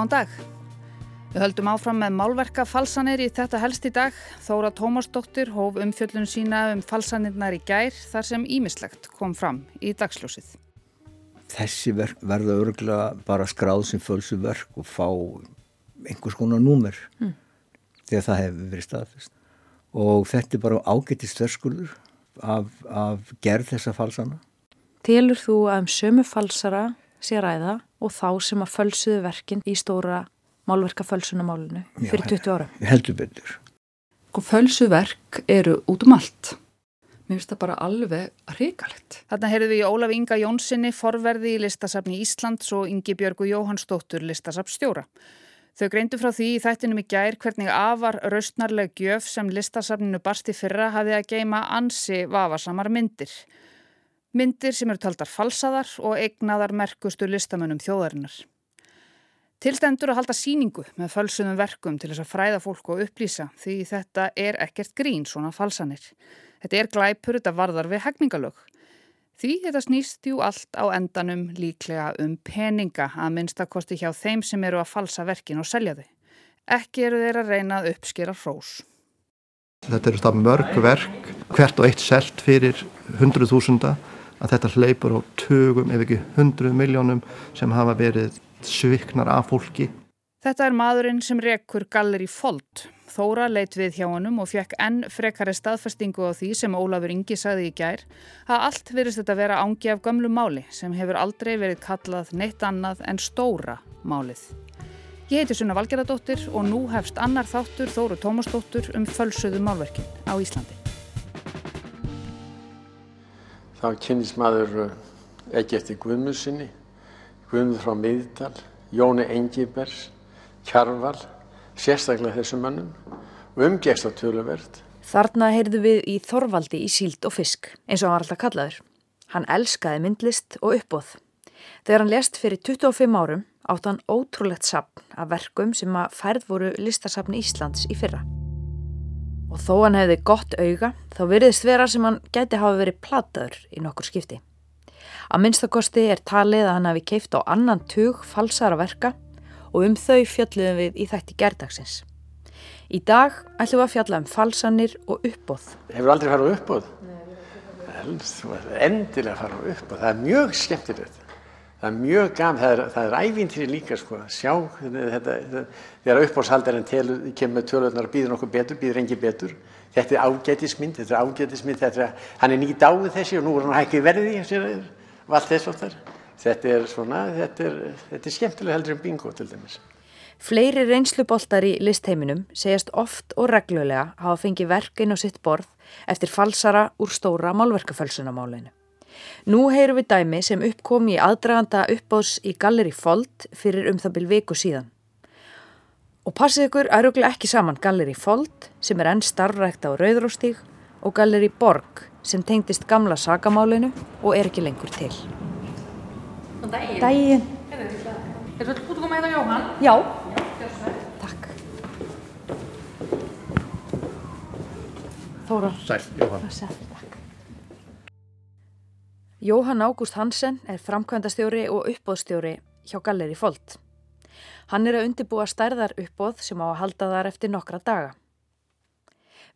Góðan dag. Við höldum áfram með málverka falsanir í þetta helst í dag. Þóra Tómasdóttir hóf umfjöllun sína um falsanirnar í gær þar sem ímislegt kom fram í dagsljósið. Þessi verk verða örgulega bara skráð sem fölsu verk og fá einhvers konar númer mm. þegar það hefur verið staðfest. Og þetta er bara ágættist þörskulur af, af gerð þessa falsana. Tilur þú að um sömu falsara sé ræða og þá sem að fölsuðu verkin í stóra málverka fölsunamálunu fyrir 20 ára. Heldur betur. Og fölsuverk eru út um allt. Mér finnst það bara alveg hrigalegt. Þarna heyrðum við í Ólaf Inga Jónssoni forverði í listasafni Íslands og Ingi Björgu Jóhannsdóttur listasafnstjóra. Þau greindu frá því í þættinum í gær hvernig afar raustnarleg gjöf sem listasafninu barsti fyrra hafi að geima ansi vafarsamar myndir. Myndir sem eru taldar falsaðar og eignaðar merkustu listamönnum þjóðarinnar. Tilstendur að halda síningu með fölsuðum verkum til þess að fræða fólk og upplýsa því þetta er ekkert grín svona falsanir. Þetta er glæpur þetta varðar við hegningalög. Því þetta snýst jú allt á endanum líklega um peninga að minnstakosti hjá þeim sem eru að falsa verkin og selja þau. Ekki eru þeir að reyna að uppskera hrós. Þetta eru það mörg verk, hvert og eitt selt fyrir hundruð þúsunda að þetta hleypur á tögum ef ekki hundruð miljónum sem hafa verið sviknar af fólki. Þetta er maðurinn sem rekur galleri Folt. Þóra leitt við hjá honum og fekk enn frekari staðfestingu á því sem Ólafur Ingi sagði í gær að allt virðist þetta vera ángi af gamlu máli sem hefur aldrei verið kallað neitt annað en stóra málið. Ég heiti Sunna Valgeradóttir og nú hefst annar þáttur Þóru Tómasdóttur um fölsuðu málverkin á Íslandi þá kynist maður eh, ekki eftir Guðmundsinni, Guðmund frá Miðdal, Jóni Engibers, Kjarval, sérstaklega þessum mannum og umgæst á töluvert. Þarna heyrðu við í Þorvaldi í síld og fisk, eins og hann var alltaf kallaður. Hann elskaði myndlist og uppbóð. Þegar hann lest fyrir 25 árum átt hann ótrúlegt sapn af verkum sem að færð voru listasapni Íslands í fyrra og þó hann hefði gott auga þá virðist vera sem hann gæti hafa verið plataður í nokkur skipti. Að minnstakosti er talið að hann hafi keift á annan tug falsara verka og um þau fjalluðum við í þætti gerdagsins. Í dag ætlum við að fjalla um falsanir og uppbóð. Hefur aldrei farið á uppbóð? Endilega farið á uppbóð. Það er mjög skemmtilegt það er mjög gaf, það er, er ævintýri líka sko, sjá þetta, þegar uppbórshaldar en kemur tölvöldnar og býður nokkuð betur, býður engi betur. Þetta er ágætismynd, þetta er ágætismynd þetta er, hann er nýtt áður þessi og nú er hann hækkið verði og allt þess og þar þetta er svona, þetta er, þetta er skemmtilega heldur en bingo til dæmis. Fleiri reynsluboltar í listheiminum segjast oft og reglulega hafa fengið verkin og sitt borð eftir falsara úr stóra málverkafölsunamálinu Nú heyrum við dæmi sem uppkom í aðdraganda uppbós í Galleri Fold fyrir um það byrj viku síðan. Og passið ykkur að rúglega ekki saman Galleri Fold sem er enn starfrækt á Rauðróstíg og Galleri Borg sem tengdist gamla sagamálinu og er ekki lengur til. Dægin. Dægin. Er þetta út að koma hérna Jóhann? Já. Takk. Þóra. Sæl, Jóhann. Sæl. Jóhann Ágúst Hansen er framkvæmdastjóri og uppbóðstjóri hjá Galleri Folt. Hann er að undibúa stærðar uppbóð sem á að halda þar eftir nokkra daga.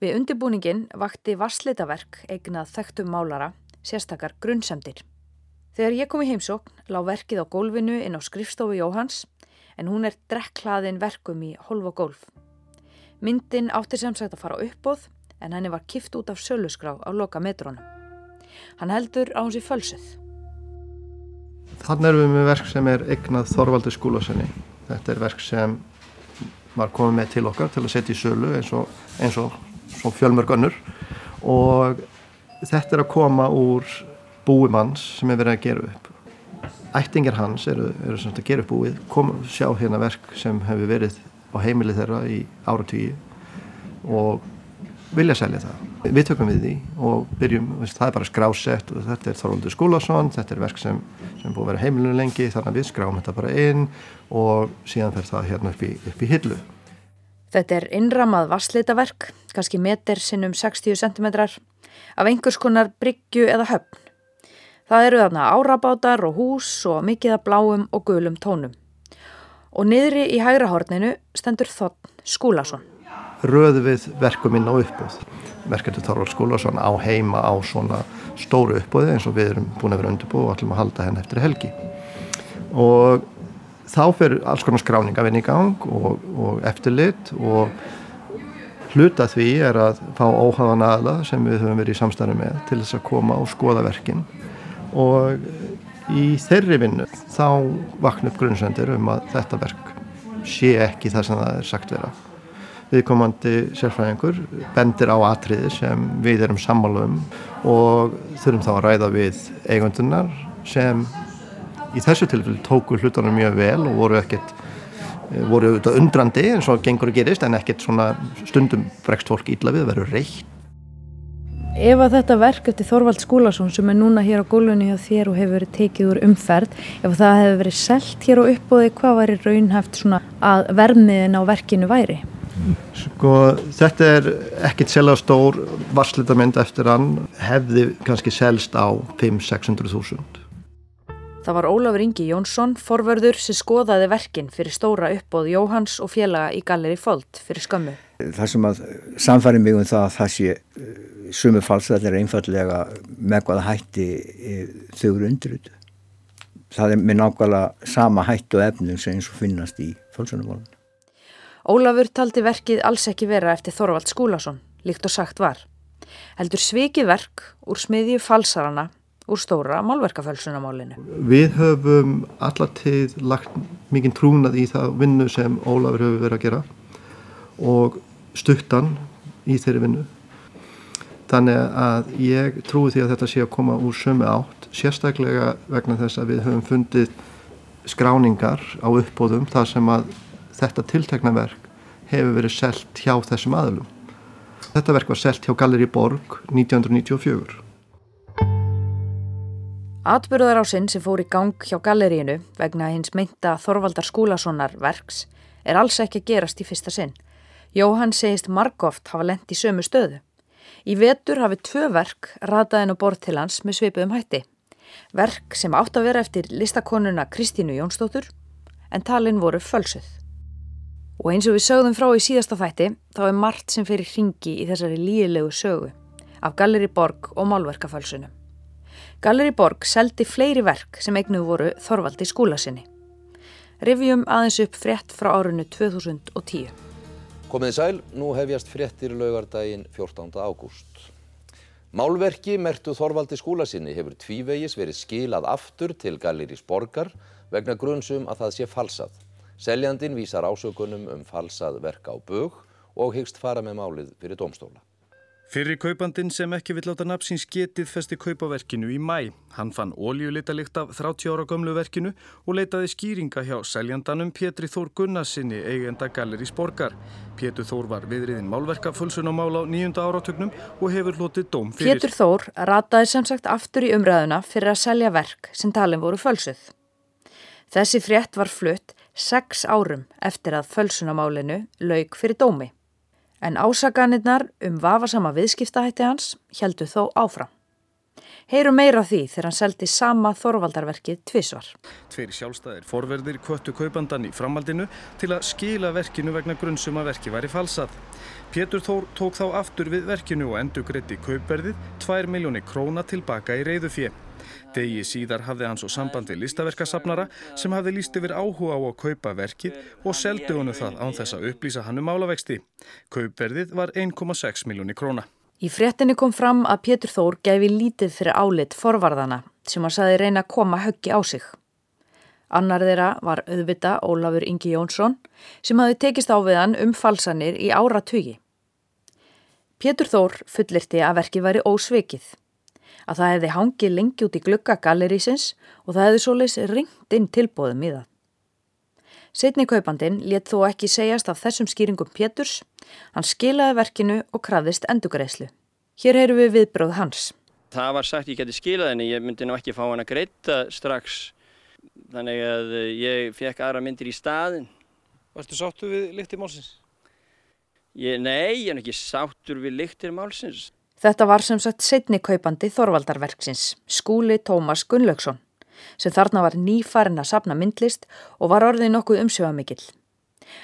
Við undibúningin vakti vasslitaverk eignað þekktum málara, sérstakar grunnsemdir. Þegar ég kom í heimsókn lág verkið á gólfinu inn á skrifstofu Jóhanns en hún er drekklaðin verkum í holv og gólf. Myndin átti sem sagt að fara uppbóð en henni var kift út af sölusgrá á loka metrónum. Hann heldur á hans í fölsuð. Þannig erum við með verk sem er eignað Þorvaldur Skúlasenni. Þetta er verk sem var komið með til okkar til að setja í sölu eins og, eins og fjölmörg önnur og þetta er að koma úr búimanns sem er verið að gera upp. Ættingar hans eru, eru að gera upp búið, kom sjá hérna verk sem hefur verið á heimilið þeirra í áratvíi og vilja selja það. Við tökum við því og byrjum, það er bara skrásett og þetta er Þorvaldur Skúlason, þetta er verk sem, sem búið að vera heimilinu lengi þannig að við skráum þetta bara inn og síðan fer það hérna upp í, upp í hillu. Þetta er innramað vasslitaverk, kannski meter sinnum 60 cm af einhvers konar bryggju eða höfn. Það eru þarna árabátar og hús og mikið af bláum og gulum tónum. Og niðri í hægra horninu stendur Þotn Skúlason. Röðu við verkum inn á uppbúð. Verkendur Þorvald Skúlason á heima á svona stóru uppbúði eins og við erum búin að vera undirbúið og ætlum að halda henn eftir helgi. Og þá fyrir alls konar skráningavinn í gang og, og eftirlit og hluta því er að fá óhafan aðla sem við höfum verið í samstæðu með til þess að koma og skoða verkin og í þeirri vinnu þá vakna upp grunnsendir um að þetta verk sé ekki það sem það er sagt vera. Viðkomandi sérfræðingur bendir á atriði sem við erum sammálum og þurfum þá að ræða við eigundunar sem í þessu tilfellu tóku hlutunum mjög vel og voru ekkert voru auðvitað undrandi eins og gengur að gerist en ekkert svona stundum bregst fólk ítla við að vera reitt. Ef að þetta verk eftir Þorvald Skúlason sem er núna hér á gólunni hjá þér og hefur verið tekið úr umferð, ef það hefur verið selt hér á uppbóði, hvað væri raunhæft svona að vermiðin á verkinu væri? Sko þetta er ekkit selja stór varslitamind eftir hann hefði kannski selst á 5-600 þúsund. Það var Ólafur Ingi Jónsson, forverður sem skoðaði verkin fyrir stóra uppbóð Jóhans og félaga í Galleri Folt fyrir skömmu. Það sem að samfæri mig um það að það sé eh, sumu falsættir einfallega með hvaða hætti eh, þau eru undirut. Það er með nákvæmlega sama hættu efnum sem eins og finnast í fölsunumólun. Ólafur taldi verkið alls ekki vera eftir Þorvald Skúlason, líkt og sagt var. Heldur svikið verk úr smiðju falsarana úr stóra málverkafölsunamálinu. Við höfum allatíð lagt mikinn trúnað í það vinnu sem Ólafur hefur verið að gera og stuttan í þeirri vinnu. Þannig að ég trúi því að þetta sé að koma úr sömu átt, sérstaklega vegna þess að við höfum fundið skráningar á uppbóðum þar sem að þetta tiltekna verk hefur verið selt hjá þessum aðlum. Þetta verk var selt hjá Galleri Borg 1994. Atbyrðarásinn sem fór í gang hjá galleríinu vegna hins meinta Þorvaldar Skúlasonar verks er alls ekki að gerast í fyrsta sinn. Jóhann segist margóft hafa lent í sömu stöðu. Í vetur hafi tvö verk rataðin og borð til hans með sveipuðum hætti. Verk sem átt að vera eftir listakonuna Kristínu Jónsdóttur en talin voru fölsuð. Og eins og við sögðum frá í síðasta þætti þá er margt sem fyrir hringi í þessari líilegu sögu af Galleri Borg og Málverkafölsunum. Galleri Borg seldi fleiri verk sem eignuð voru Þorvaldi skúlasinni. Rivjum aðeins upp frétt frá árunnu 2010. Komiði sæl, nú hefjast fréttir laugardaginn 14. ágúst. Málverki mertu Þorvaldi skúlasinni hefur tvívegis verið skilað aftur til Galleris Borgar vegna grunnsum að það sé falsað. Seljandin vísar ásökunum um falsað verk á bög og hyggst fara með málið fyrir domstóla. Fyrri kaupandin sem ekki vill láta nafnsins getið festi kaupaverkinu í mæ. Hann fann ólíulitalikt af 30 ára gömlu verkinu og leitaði skýringa hjá seljandanum Pétri Þór Gunnarsinni eigenda Gallerís Borgar. Pétur Þór var viðriðin málverka fullsunamál á nýjunda áratögnum og hefur lotið dóm fyrir. Pétur Þór rataði sem sagt aftur í umræðuna fyrir að selja verk sem talin voru fölsuð. Þessi frétt var flutt sex árum eftir að fölsunamálinu laug fyrir dómi en ásaganirnar um vafasama viðskiptahætti hans heldu þó áfram. Heyrum meira því þegar hann seldi sama þorvaldarverkið tvísvar. Tveir sjálfstæðir forverðir kvöttu kaupandan í framaldinu til að skila verkinu vegna grunnsum að verki væri falsað. Pétur Þór tók þá aftur við verkinu og endur greitti kaupverðið 2 miljóni króna tilbaka í reyðufið. Degi síðar hafði hann svo samband við listaverkasafnara sem hafði líst yfir áhuga á að kaupa verkið og seldi honu það án þess að upplýsa hann um málavexti. Kaupverðið var 1,6 miljóni króna. Í fréttinni kom fram að Pétur Þór gefi lítið fyrir álit forvarðana sem hann saði reyna að koma höggi á sig. Annar þeirra var auðvita Ólafur Ingi Jónsson sem hafi tekist á við hann um falsanir í áratugi. Pétur Þór fullirti að verkið væri ósvikið að það hefði hangið lengi út í glugga gallerísins og það hefði svoleis ringt inn tilbóðum í það. Setni kaupandin let þó ekki segjast af þessum skýringum Péturs, hann skilaði verkinu og krafðist endugreislu. Hér heyru við viðbróð hans. Það var sagt ég geti skilað henni, ég myndi nú ekki fá hann að greita strax, þannig að ég fekk aðra myndir í staðin. Vartu sáttu við lyktir málsins? Ég, nei, ég er ekki sáttur við lyktir málsins. Þetta var sem sagt setni kaupandi Þorvaldarverksins, skúli Tómas Gunnlaugsson, sem þarna var nýfarin að sapna myndlist og var orðið nokkuð umsjöfamikill.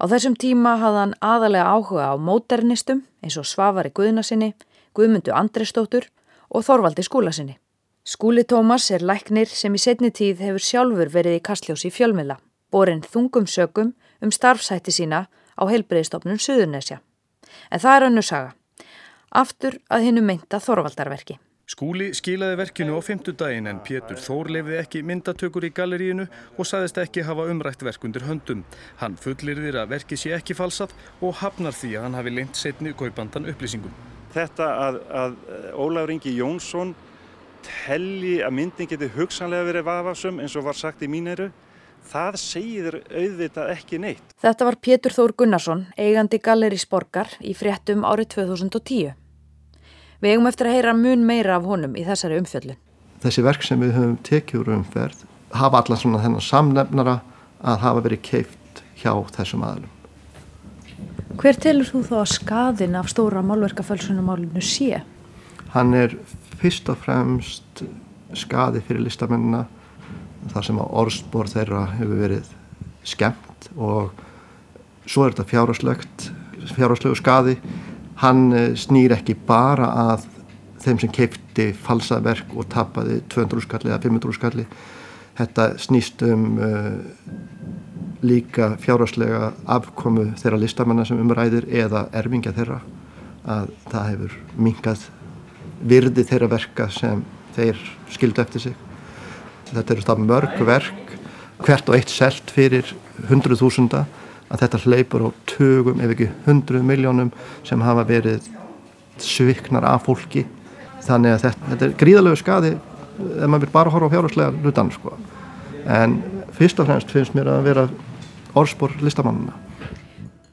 Á þessum tíma hafði hann aðalega áhuga á móternistum eins og Svavari Guðnasinni, Guðmundu Andrestóttur og Þorvaldi skúlasinni. Skúli Tómas er læknir sem í setni tíð hefur sjálfur verið í kastljósi fjölmila, borinn þungum sögum um starfsætti sína á heilbreyðstofnun Suðurnesja. En það er önnu saga. Aftur að hinnu meinta Þorvaldarverki. Skúli skilaði verkinu á fymtudaginn en Pétur Þór lefði ekki myndatökur í galleríinu og saðist ekki hafa umrætt verk undir höndum. Hann fullirðir að verki sé ekki falsað og hafnar því að hann hafi lengt setni kaupandan upplýsingum. Þetta að, að Ólafur Ingi Jónsson telli að myndin geti hugsanlega verið vafasum eins og var sagt í míneru, það segir auðvitað ekki neitt. Þetta var Pétur Þór Gunnarsson, eigandi Gallerís Borgar í fréttum árið 2010. Við eigum eftir að heyra mun meira af honum í þessari umfjöllun. Þessi verk sem við höfum tekið úr umferð hafa allar svona þennan samnefnara að hafa verið keift hjá þessum aðlum. Hver telur þú þó að skadin af stóra málverkafölsunumálinu sé? Hann er fyrst og fremst skadi fyrir listamennina þar sem að orðsbor þeirra hefur verið skemmt og svo er þetta fjárháslegt, fjárháslegu skadi hann eh, snýr ekki bara að þeim sem keipti falsaverk og tapaði 200 skalli eða 500 skalli. Þetta snýst um uh, líka fjárháslega afkomu þeirra listamanna sem umræðir eða erfingja þeirra að það hefur mingað virði þeirra verka sem þeir skildu eftir sig. Þetta eru það mörg verk hvert og eitt selt fyrir hundruð þúsunda að þetta hleypur á tögum ef ekki hundruð miljónum sem hafa verið sviknar af fólki. Þannig að þetta, þetta er gríðalegu skadi ef maður vil bara horfa á fjárherslega hlutan sko. en fyrst og fremst finnst mér að vera orðspor listamannuna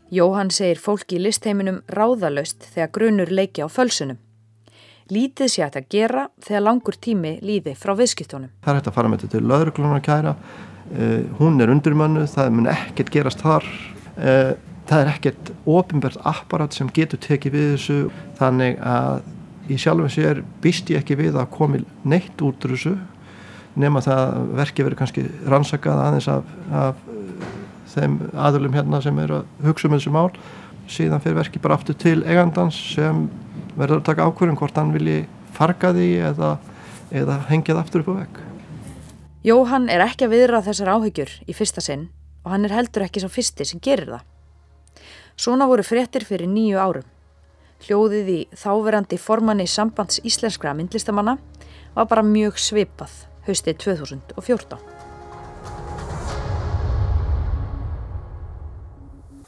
Jóhann segir fólki í listheiminum ráðalöst þegar grunur leiki á fölsunum. Lítið sé að gera þegar langur tími líði frá viðskiptunum. Það er hægt að fara með þetta til lauruglunar kæra. Uh, hún er undirmönnu, það mun ekkert gerast þar það er ekkert ofinbært apparat sem getur tekið við þessu. Þannig að í sjálfum sér býst ég ekki við að komi neitt út úr þessu nema það verki verið kannski rannsakað aðeins af, af uh, þeim aðlum hérna sem eru að hugsa um þessu mál. Síðan fyrir verki bara aftur til eigandans sem verður að taka ákvörðum hvort hann vilji farga því eða, eða hengja það aftur upp á vekk Jóhann er ekki að viðra þessar áhyggjur í fyrsta sinn og hann er heldur ekki svo fyrsti sem gerir það. Svona voru fréttir fyrir nýju árum. Hljóðið í þáverandi formanni sambands íslenskra myndlistamanna var bara mjög svipað haustið 2014.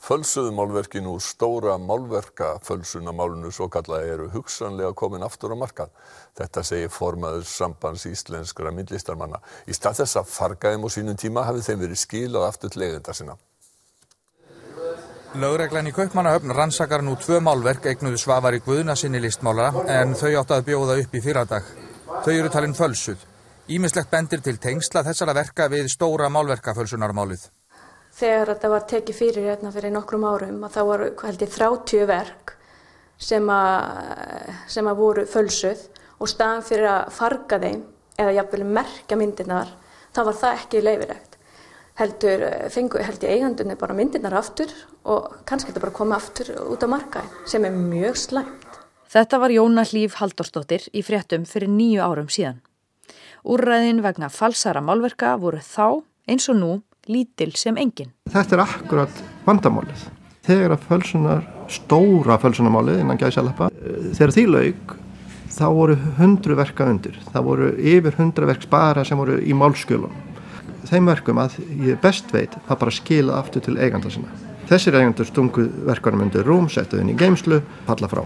Fölsuðu málverkin úr stóra málverka fölsunamálunu svo kallaði eru hugsanlega komin aftur á markað. Þetta segir formaður sambands íslenskra myndlistarmanna. Í stað þess að fargaðum á sínum tíma hafið þeim verið skilað aftur til leiðenda sinna. Lögreglan í Kaupmannahöfn rannsakar nú tvö málverk eignuðu svafar í Guðna sinni listmálara en þau átt að bjóða upp í fyrradag. Þau eru talinn fölsuð. Ímislegt bendir til tengsla þessara verka við stóra málverkafölsunarmálið þegar þetta var tekið fyrir hérna fyrir nokkrum árum að þá voru held ég 30 verk sem að, sem að voru fölsuð og staðan fyrir að farga þeim eða jafnvel merkja myndirnar þá var það ekki leifilegt heldur fengu held ég eigandunni bara myndirnar aftur og kannski þetta bara koma aftur út á markaði sem er mjög slæmt. Þetta var Jóna Hlýf Halldórsdóttir í fréttum fyrir nýju árum síðan. Úrræðin vegna falsara málverka voru þá eins og nú lítil sem engin. Þetta er akkurat vandamálið. Þegar að fölsunar, stóra fölsunarmálið innan gæsalappa, þegar því laug þá voru hundru verka undir. Það voru yfir hundra verk spara sem voru í málskjölun. Þeim verkum að ég best veit það bara skila aftur til eiganda sinna. Þessir eigendur stungu verkanum undir rúm, settu þinn í geimslu, falla frá.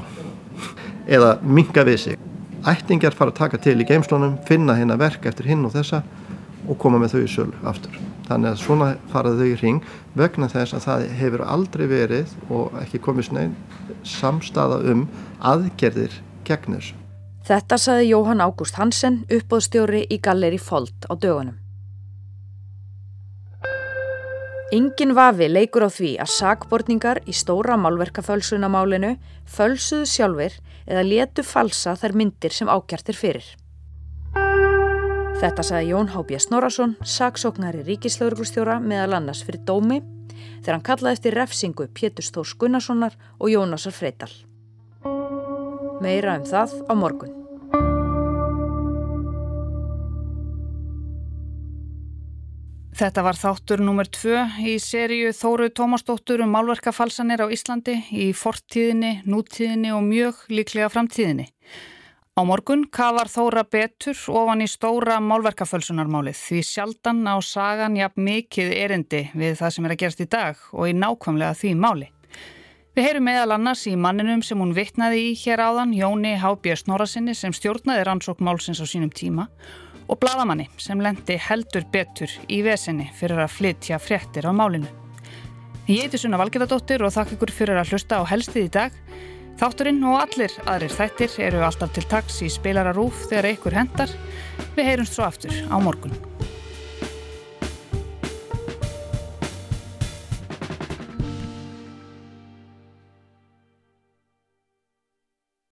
Eða minga við sig. Ættingar fara að taka til í geimslunum, finna hérna verk eftir hinn og þessa og koma með þau í sölu aftur. Þannig að svona faraðu þau í ring vegna þess að það hefur aldrei verið og ekki komið snein samstaða um aðgerðir gegn þessu. Þetta saði Jóhann Ágúst Hansen, uppbóðstjóri í Galleri Folt á dögunum. Engin vafi leikur á því að sakbortningar í stóra málverkafölsunamálinu fölsuðu sjálfur eða letu falsa þær myndir sem ákjartir fyrir. Þetta sagði Jón Hábjörn Snorarsson, saksóknari ríkislauruglustjóra meðal annars fyrir dómi þegar hann kallaði eftir refsingu Pétur Stórs Gunnarssonar og Jónasar Freital. Meira um það á morgun. Þetta var þáttur nummer tvö í sériu Þóru Tómasdóttur um málverkafalsanir á Íslandi í fortíðinni, nútíðinni og mjög líklega framtíðinni. Á morgun kafar Þóra betur ofan í stóra málverkafölsunarmálið því sjaldan á sagan jafn mikið erindi við það sem er að gerast í dag og í nákvæmlega því máli. Við heyrum meðal annars í manninum sem hún vittnaði í hér áðan, Jóni Hábjörn Snorasinni sem stjórnaði rannsók málsins á sínum tíma og bladamanni sem lendi heldur betur í vesenni fyrir að flytja fréttir á málinu. Ég heiti Sunna Valgerðardóttir og þakk ykkur fyrir að hlusta á helstið í dag. Þátturinn og allir aðrir þættir eru alltaf til taks í spilararúf þegar einhver hendar. Við heyrumst svo aftur á morgun.